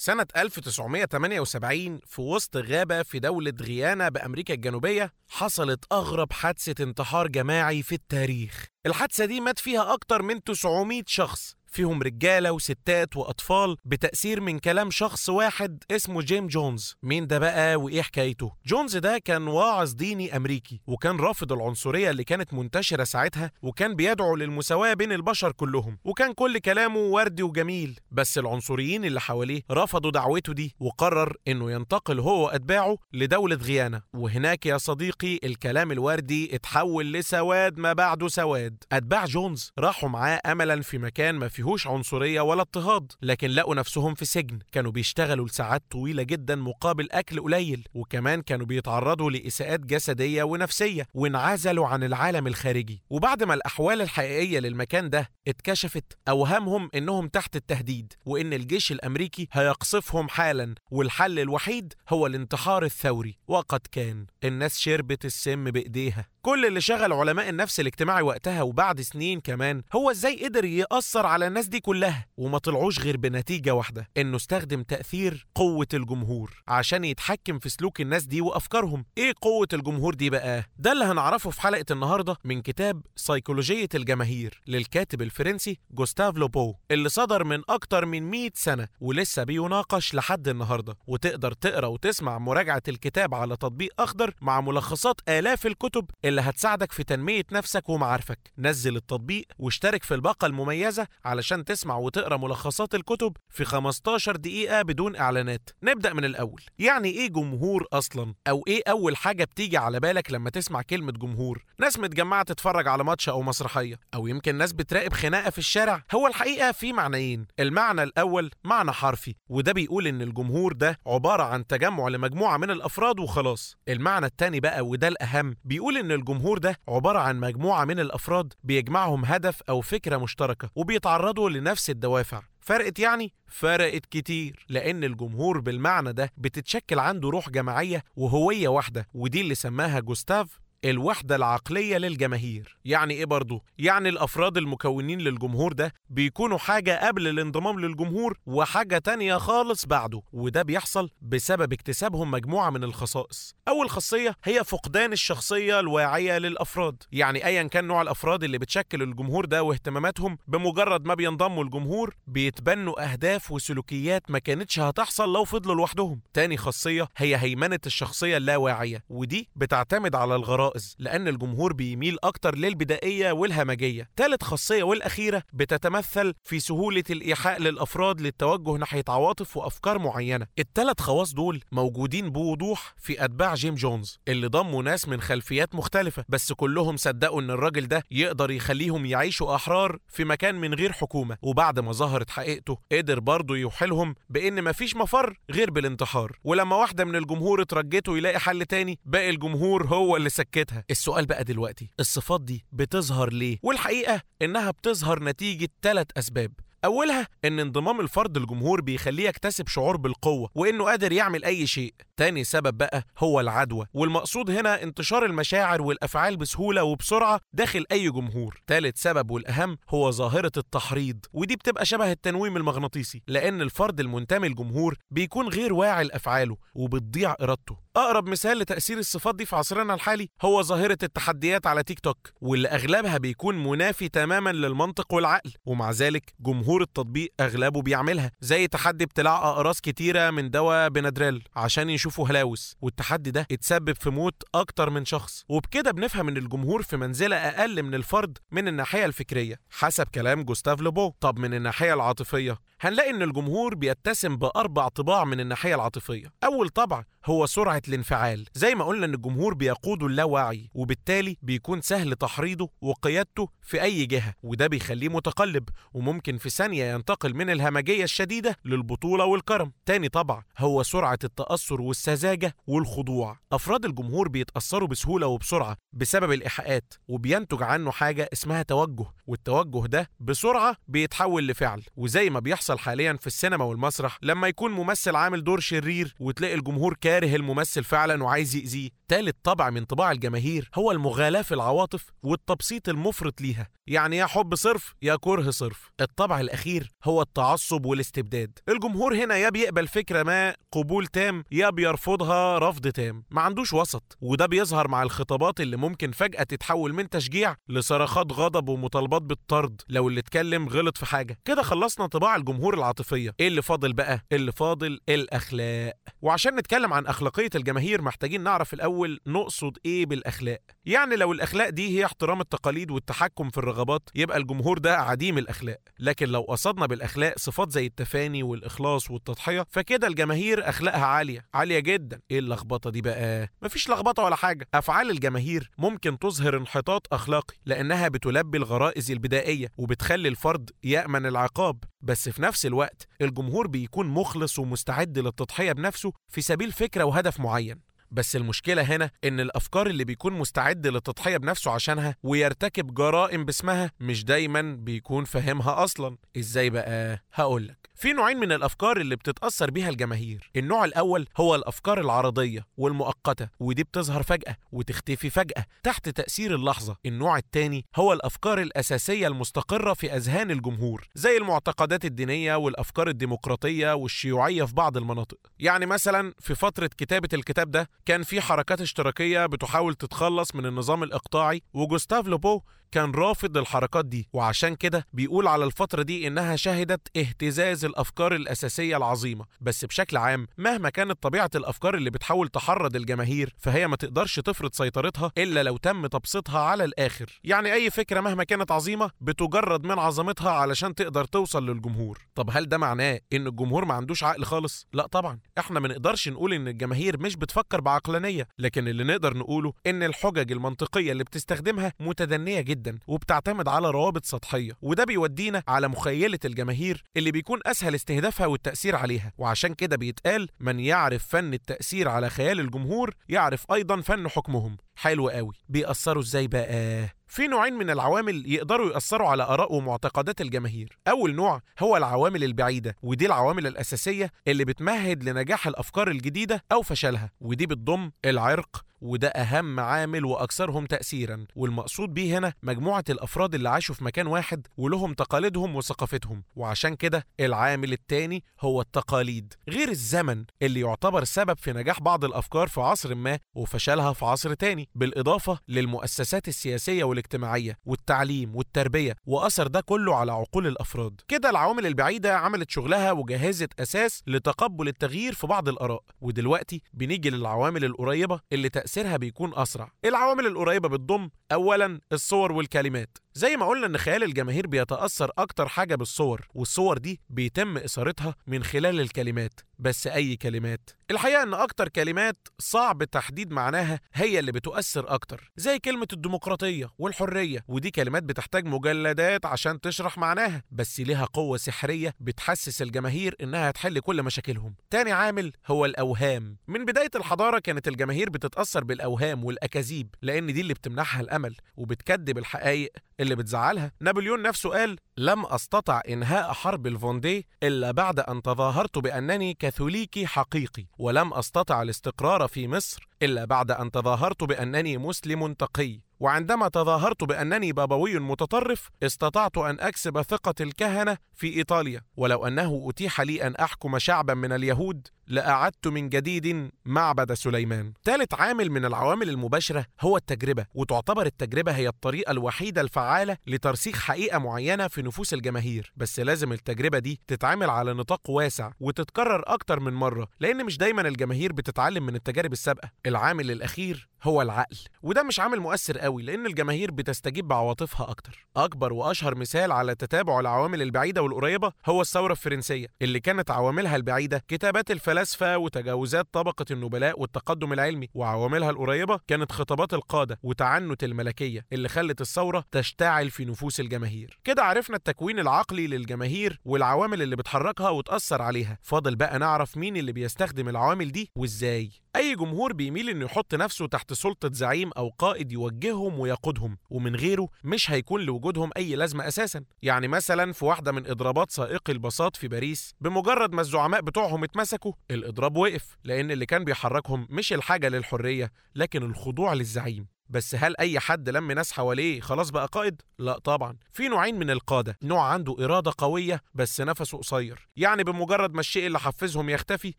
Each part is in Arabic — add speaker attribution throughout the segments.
Speaker 1: سنة 1978 في وسط غابة في دولة غيانا بأمريكا الجنوبية حصلت أغرب حادثة انتحار جماعي في التاريخ. الحادثة دي مات فيها أكتر من 900 شخص. فيهم رجالة وستات وأطفال بتأثير من كلام شخص واحد اسمه جيم جونز. مين ده بقى وإيه حكايته؟ جونز ده كان واعظ ديني أمريكي وكان رافض العنصرية اللي كانت منتشرة ساعتها وكان بيدعو للمساواة بين البشر كلهم وكان كل كلامه وردي وجميل. بس العنصريين اللي حواليه رفضوا دعوته دي وقرر إنه ينتقل هو وأتباعه لدولة غيانا. وهناك يا صديقي الكلام الوردي اتحول لسواد ما بعده سواد. أتباع جونز راحوا معاه أملا في مكان ما فيهوش عنصرية ولا اضطهاد لكن لقوا نفسهم في سجن. كانوا بيشتغلوا لساعات طويلة جدا مقابل أكل قليل. وكمان كانوا بيتعرضوا لإساءات جسدية ونفسية وانعزلوا عن العالم الخارجي. وبعد ما الأحوال الحقيقية للمكان ده اتكشفت أوهمهم إنهم تحت التهديد وإن الجيش الأمريكي هيقصفهم حالا والحل الوحيد هو الانتحار الثوري. وقد كان الناس شربت السم بإيديها. كل اللي شغل علماء النفس الاجتماعي وقتها وبعد سنين كمان هو إزاي قدر يأثر على الناس دي كلها وما طلعوش غير بنتيجة واحدة إنه استخدم تأثير قوة الجمهور عشان يتحكم في سلوك الناس دي وأفكارهم. إيه قوة الجمهور دي بقى؟ ده اللي هنعرفه في حلقة النهاردة من كتاب سيكولوجية الجماهير للكاتب الفرنسي جوستاف لوبو اللي صدر من أكتر من 100 سنة ولسه بيناقش لحد النهاردة. وتقدر تقرأ وتسمع مراجعة الكتاب على تطبيق أخضر مع ملخصات آلاف الكتب اللي هتساعدك في تنمية نفسك ومعارفك. نزل التطبيق واشترك في الباقة المميزة علشان تسمع وتقرأ ملخصات الكتب في 15 دقيقة بدون إعلانات. نبدأ من الأول. يعني إيه جمهور أصلا؟ أو إيه أول حاجة بتيجي على بالك لما تسمع كلمة جمهور؟ ناس متجمعة تتفرج على ماتش أو مسرحية. أو يمكن ناس بتراقب خناقة في الشارع. هو الحقيقة في معنيين. المعنى الأول معنى حرفي. وده بيقول إن الجمهور ده عبارة عن تجمع لمجموعة من الأفراد وخلاص. المعنى التاني بقى وده الأهم. بيقول إن الجمهور ده عبارة عن مجموعة من الأفراد بيجمعهم هدف أو فكرة مشتركة وبيتعرضوا لنفس الدوافع فرقت يعني؟ فرقت كتير لأن الجمهور بالمعنى ده بتتشكل عنده روح جماعية وهوية واحدة ودي اللي سماها جوستاف الوحدة العقلية للجماهير. يعني إيه برضو؟ يعني الأفراد المكونين للجمهور ده بيكونوا حاجة قبل الانضمام للجمهور وحاجة تانية خالص بعده وده بيحصل بسبب اكتسابهم مجموعة من الخصائص. أول خاصية هي فقدان الشخصية الواعية للأفراد. يعني أيا كان نوع الأفراد اللي بتشكل الجمهور ده واهتماماتهم بمجرد ما بينضموا الجمهور بيتبنوا أهداف وسلوكيات ما كانتش هتحصل لو فضلوا لوحدهم. تاني خاصية هي هيمنة الشخصية اللاواعية ودي بتعتمد على الغرائز لأن الجمهور بيميل أكتر للبدائية والهمجية. تالت خاصية والأخيرة بتتمثل في سهولة الإيحاء للأفراد للتوجه ناحية عواطف وأفكار معينة. التلات خواص دول موجودين بوضوح في أتباع جيم جونز اللي ضموا ناس من خلفيات مختلفة بس كلهم صدقوا إن الراجل ده يقدر يخليهم يعيشوا أحرار في مكان من غير حكومة. وبعد ما ظهرت حقيقته قدر برضه يوحلهم بإن مفيش مفر غير بالانتحار. ولما واحدة من الجمهور اترجته يلاقي حل تاني باقي الجمهور هو اللي سكتها السؤال بقى دلوقتي الصفات دي بتظهر ليه والحقيقة إنها بتظهر نتيجة ثلاث أسباب أولها إن انضمام الفرد للجمهور بيخليه يكتسب شعور بالقوة وإنه قادر يعمل أي شيء. تاني سبب بقى هو العدوى، والمقصود هنا انتشار المشاعر والأفعال بسهولة وبسرعة داخل أي جمهور. تالت سبب والأهم هو ظاهرة التحريض، ودي بتبقى شبه التنويم المغناطيسي، لأن الفرد المنتمي للجمهور بيكون غير واعي لأفعاله وبتضيع إرادته. أقرب مثال لتأثير الصفات دي في عصرنا الحالي هو ظاهرة التحديات على تيك توك، واللي أغلبها بيكون منافي تماما للمنطق والعقل، ومع ذلك جمهور جمهور التطبيق أغلبه بيعملها زي تحدي ابتلاع أقراص كتيرة من دواء بنادريل عشان يشوفوا هلاوس والتحدي ده اتسبب في موت أكتر من شخص وبكده بنفهم إن الجمهور في منزلة أقل من الفرد من الناحية الفكرية حسب كلام جوستاف لوبو طب من الناحية العاطفية هنلاقي إن الجمهور بيتسم بأربع طباع من الناحية العاطفية. أول طبع هو سرعة الانفعال. زي ما قلنا إن الجمهور بيقوده اللاواعي وبالتالي بيكون سهل تحريضه وقيادته في أي جهة وده بيخليه متقلب وممكن في ثانية ينتقل من الهمجية الشديدة للبطولة والكرم. تاني طبع هو سرعة التأثر والسذاجة والخضوع. أفراد الجمهور بيتأثروا بسهولة وبسرعة بسبب الإيحاءات وبينتج عنه حاجة اسمها توجه والتوجه ده بسرعة بيتحول لفعل. وزي ما بيحصل بيحصل حاليا في السينما والمسرح لما يكون ممثل عامل دور شرير وتلاقي الجمهور كاره الممثل فعلا وعايز يأذيه. تالت طبع من طباع الجماهير هو المغالاة في العواطف والتبسيط المفرط ليها. يعني يا حب صرف يا كره صرف. الطبع الأخير هو التعصب والاستبداد. الجمهور هنا يا بيقبل فكرة ما قبول تام يا بيرفضها رفض تام. ما عندوش وسط. وده بيظهر مع الخطابات اللي ممكن فجأة تتحول من تشجيع لصرخات غضب ومطالبات بالطرد لو اللي اتكلم غلط في حاجة. كده خلصنا طباع الجمهور. العاطفية. إيه اللي فاضل بقى؟ اللي فاضل؟ الأخلاق. وعشان نتكلم عن أخلاقية الجماهير محتاجين نعرف الأول نقصد إيه بالأخلاق. يعني لو الأخلاق دي هي احترام التقاليد والتحكم في الرغبات يبقى الجمهور ده عديم الأخلاق. لكن لو قصدنا بالأخلاق صفات زي التفاني والإخلاص والتضحية فكده الجماهير أخلاقها عالية عالية جدا. إيه اللخبطة دي بقى؟ مفيش لخبطة ولا حاجة. أفعال الجماهير ممكن تظهر انحطاط أخلاقي لأنها بتلبي الغرائز البدائية وبتخلي الفرد يأمن العقاب. بس في نفس الوقت الجمهور بيكون مخلص ومستعد للتضحية بنفسه في سبيل فكرة وهدف معين. بس المشكلة هنا إن الأفكار اللي بيكون مستعد للتضحية بنفسه عشانها ويرتكب جرائم باسمها مش دايما بيكون فاهمها أصلا. إزاي بقى؟ هقولك. في نوعين من الأفكار اللي بتتأثر بيها الجماهير. النوع الأول هو الأفكار العرضية والمؤقتة ودي بتظهر فجأة وتختفي فجأة تحت تأثير اللحظة. النوع التاني هو الأفكار الأساسية المستقرة في أذهان الجمهور زي المعتقدات الدينية والأفكار الديمقراطية والشيوعية في بعض المناطق. يعني مثلا في فترة كتابة الكتاب ده كان في حركات اشتراكية بتحاول تتخلص من النظام الإقطاعي وجوستاف لوبو كان رافض الحركات دي وعشان كده بيقول على الفترة دي إنها شهدت اهتزاز الأفكار الأساسية العظيمة. بس بشكل عام مهما كانت طبيعة الأفكار اللي بتحاول تحرض الجماهير فهي ما تقدرش تفرض سيطرتها إلا لو تم تبسيطها على الآخر. يعني أي فكرة مهما كانت عظيمة بتجرد من عظمتها علشان تقدر توصل للجمهور. طب هل ده معناه إن الجمهور ما عندوش عقل خالص؟ لا طبعا. إحنا ما نقدرش نقول إن الجماهير مش بتفكر بعقلانية لكن اللي نقدر نقوله إن الحجج المنطقية اللي بتستخدمها متدنية جدا. جدا وبتعتمد على روابط سطحية وده بيودينا على مخيلة الجماهير اللي بيكون أسهل استهدافها والتأثير عليها. وعشان كده بيتقال من يعرف فن التأثير على خيال الجمهور يعرف أيضا فن حكمهم. حلو قوي. بيأثروا إزاي بقى؟ في نوعين من العوامل يقدروا يأثروا على آراء ومعتقدات الجماهير. أول نوع هو العوامل البعيدة ودي العوامل الأساسية اللي بتمهد لنجاح الأفكار الجديدة أو فشلها ودي بتضم العرق وده أهم عامل وأكثرهم تأثيرا. والمقصود بيه هنا مجموعة الأفراد اللي عاشوا في مكان واحد ولهم تقاليدهم وثقافتهم. وعشان كده العامل التاني هو التقاليد. غير الزمن اللي يعتبر سبب في نجاح بعض الأفكار في عصر ما وفشلها في عصر تاني بالإضافة للمؤسسات السياسية والاجتماعية والتعليم والتربية. وأثر ده كله على عقول الأفراد. كده العوامل البعيدة عملت شغلها وجهزت أساس لتقبل التغيير في بعض الآراء. ودلوقتي بنيجي للعوامل القريبة اللي تأثيرها بيكون أسرع. العوامل القريبة بتضم أولا الصور والكلمات. زي ما قلنا إن خيال الجماهير بيتأثر أكتر حاجة بالصور والصور دي بيتم إثارتها من خلال الكلمات بس أي كلمات؟ الحقيقة إن أكتر كلمات صعب تحديد معناها هي اللي بتؤثر أكتر زي كلمة الديمقراطية والحرية ودي كلمات بتحتاج مجلدات عشان تشرح معناها بس ليها قوة سحرية بتحسس الجماهير إنها تحل كل مشاكلهم. تاني عامل هو الأوهام. من بداية الحضارة كانت الجماهير بتتأثر بالأوهام والأكاذيب لأن دي اللي بتمنحها الأمل وبتكذب الحقائق اللي بتزعلها. نابليون نفسه قال لم أستطع إنهاء حرب الفوندي إلا بعد أن تظاهرت بأنني كاثوليكي حقيقي ولم أستطع الاستقرار في مصر إلا بعد أن تظاهرت بأنني مسلم تقي. وعندما تظاهرت بأنني بابوي متطرف استطعت أن أكسب ثقة الكهنة في إيطاليا. ولو أنه أتيح لي أن أحكم شعبا من اليهود لأعدت من جديد معبد سليمان. ثالث عامل من العوامل المباشرة هو التجربة وتعتبر التجربة هي الطريقة الوحيدة الفعالة لترسيخ حقيقة معينة في نفوس الجماهير. بس لازم التجربة دي تتعامل على نطاق واسع وتتكرر أكتر من مرة لأن مش دايما الجماهير بتتعلم من التجارب السابقة. العامل الأخير هو العقل. وده مش عامل مؤثر قوي لأن الجماهير بتستجيب بعواطفها أكتر. أكبر وأشهر مثال على تتابع العوامل البعيدة والقريبة هو الثورة الفرنسية اللي كانت عواملها البعيدة كتابات الفلاسفة وتجاوزات طبقة النبلاء والتقدم العلمي وعواملها القريبة كانت خطابات القادة وتعنت الملكية اللي خلت الثورة تشتعل في نفوس الجماهير. كده عرفنا التكوين العقلي للجماهير والعوامل اللي بتحركها وتأثر عليها. فاضل بقى نعرف مين اللي بيستخدم العوامل دي وإزاي. أي جمهور بيميل إنه يحط نفسه تحت سلطة زعيم أو قائد يوجههم ويقودهم ومن غيره مش هيكون لوجودهم أي لازمة أساسا. يعني مثلا في واحدة من إضرابات سائقي الباصات في باريس بمجرد ما الزعماء بتوعهم اتمسكوا الإضراب وقف لأن اللي كان بيحركهم مش الحاجة للحرية لكن الخضوع للزعيم. بس هل أي حد لم ناس حواليه خلاص بقى قائد؟ لا طبعا. في نوعين من القادة. نوع عنده إرادة قوية بس نفسه قصير. يعني بمجرد ما الشيء اللي حفزهم يختفي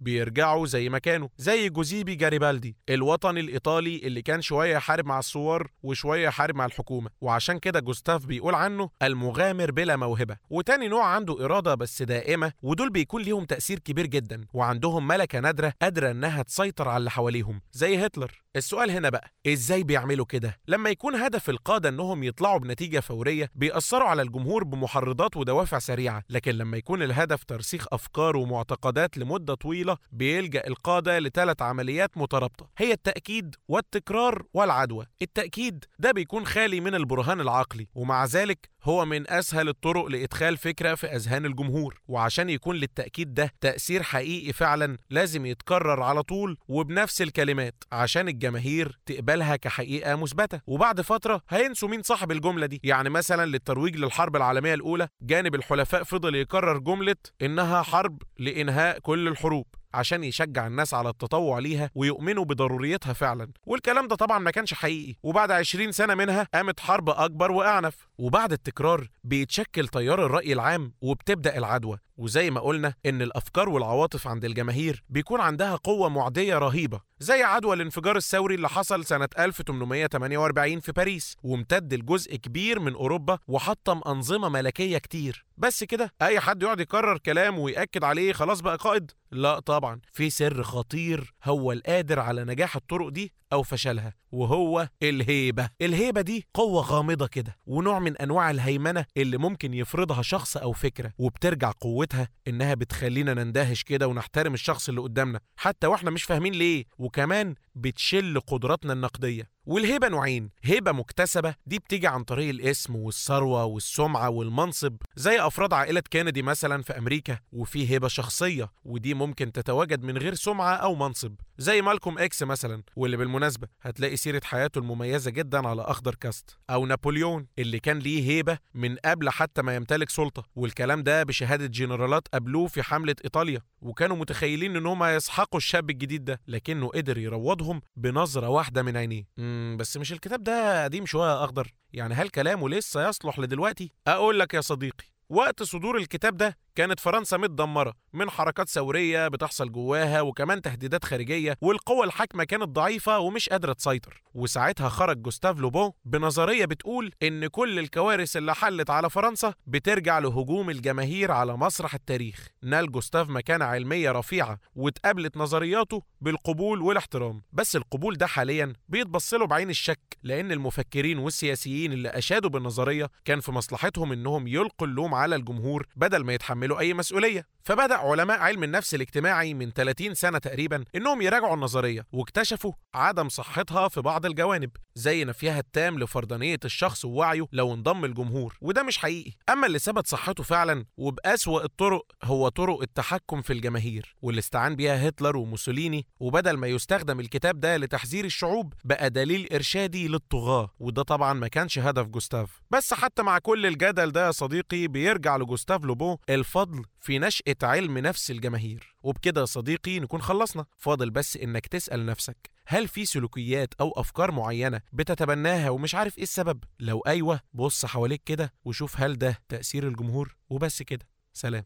Speaker 1: بيرجعوا زي ما كانوا زي جوزيبي جاريبالدي الوطني الإيطالي اللي كان شوية يحارب مع الثوار وشوية يحارب مع الحكومة. وعشان كده جوستاف بيقول عنه المغامر بلا موهبة. وتاني نوع عنده إرادة بس دائمة ودول بيكون ليهم تأثير كبير جدا. وعندهم ملكة نادرة قادرة إنها تسيطر على اللي حواليهم زي هتلر. السؤال هنا بقى إزاي بيعملوا كده. لما يكون هدف القادة إنهم يطلعوا بنتيجة فورية بيأثروا على الجمهور بمحرضات ودوافع سريعة. لكن لما يكون الهدف ترسيخ أفكار ومعتقدات لمدة طويلة بيلجأ القادة لثلاث عمليات مترابطة. هي التأكيد والتكرار والعدوى. التأكيد ده بيكون خالي من البرهان العقلي. ومع ذلك هو من أسهل الطرق لإدخال فكرة في أذهان الجمهور وعشان يكون للتأكيد ده تأثير حقيقي فعلا لازم يتكرر على طول وبنفس الكلمات عشان الجماهير تقبلها كحقيقة مثبتة. وبعد فترة هينسوا مين صاحب الجملة دي. يعني مثلا للترويج للحرب العالمية الأولى جانب الحلفاء فضل يكرر جملة إنها حرب لإنهاء كل الحروب. عشان يشجع الناس على التطوع ليها ويؤمنوا بضروريتها فعلا. والكلام ده طبعا ما كانش حقيقي. وبعد 20 سنة منها قامت حرب أكبر وأعنف. وبعد التكرار بيتشكل تيار الرأي العام وبتبدأ العدوى. وزي ما قلنا إن الأفكار والعواطف عند الجماهير بيكون عندها قوة معدية رهيبة زي عدوى الانفجار الثوري اللي حصل سنة 1848 في باريس وامتد لجزء كبير من أوروبا وحطم أنظمة ملكية كتير. بس كده أي حد يقعد يكرر كلام ويأكد عليه خلاص بقى قائد؟ لا طبعا. في سر خطير هو القادر على نجاح الطرق دي أو فشلها وهو الهيبة. الهيبة دي قوة غامضة كده ونوع من أنواع الهيمنة اللي ممكن يفرضها شخص أو فكرة وبترجع قوتها إنها بتخلينا نندهش كده ونحترم الشخص اللي قدامنا حتى وإحنا مش فاهمين ليه وكمان بتشل قدراتنا النقدية. والهيبة نوعين هيبة مكتسبة دي بتيجي عن طريق الاسم والثروة والسمعة والمنصب زي أفراد عائلة كينيدي مثلا في أمريكا وفي هيبة شخصية ودي ممكن تتواجد من غير سمعة أو منصب. زي مالكوم إكس مثلا واللي بالمناسبة هتلاقي سيرة حياته المميزة جدا على أخضر كاست. أو نابليون اللي كان ليه هيبة من قبل حتى ما يمتلك سلطة. والكلام ده بشهادة جنرالات قابلوه في حملة إيطاليا وكانوا متخيلين إنهم هيسحقوا الشاب الجديد ده لكنه قدر يروضهم بنظرة واحدة من عينيه بس مش الكتاب ده قديم شوية أخضر يعني هل كلامه لسه يصلح لدلوقتي؟ أقول لك يا صديقي وقت صدور الكتاب ده كانت فرنسا متدمرة من حركات ثورية بتحصل جواها وكمان تهديدات خارجية والقوة الحاكمة كانت ضعيفة ومش قادرة تسيطر. وساعتها خرج جوستاف لوبون بنظرية بتقول إن كل الكوارث اللي حلت على فرنسا بترجع لهجوم الجماهير على مسرح التاريخ. نال جوستاف مكانة علمية رفيعة واتقابلت نظرياته بالقبول والاحترام. بس القبول ده حاليا بيتبص له بعين الشك لأن المفكرين والسياسيين اللي أشادوا بالنظرية كان في مصلحتهم إنهم يلقوا اللوم على الجمهور بدل ما يتحملوا أي مسؤولية. فبدأ علماء علم النفس الاجتماعي من 30 سنة تقريبا إنهم يراجعوا النظرية واكتشفوا عدم صحتها في بعض الجوانب زي نفيها التام لفردانية الشخص ووعيه لو انضم الجمهور وده مش حقيقي. أما اللي ثبت صحته فعلا وبأسوأ الطرق هو طرق التحكم في الجماهير واللي استعان بيها هتلر وموسوليني وبدل ما يستخدم الكتاب ده لتحذير الشعوب بقى دليل إرشادي للطغاة. وده طبعا ما كانش هدف جوستاف. بس حتى مع كل الجدل ده يا صديقي بيرجع لجوستاف لوبون الفضل في نشأة علم نفس الجماهير. وبكده يا صديقي نكون خلصنا. فاضل بس إنك تسأل نفسك هل في سلوكيات أو أفكار معينة بتتبناها ومش عارف إيه السبب؟ لو أيوة بص حواليك كده وشوف هل ده تأثير الجمهور. وبس كده. سلام.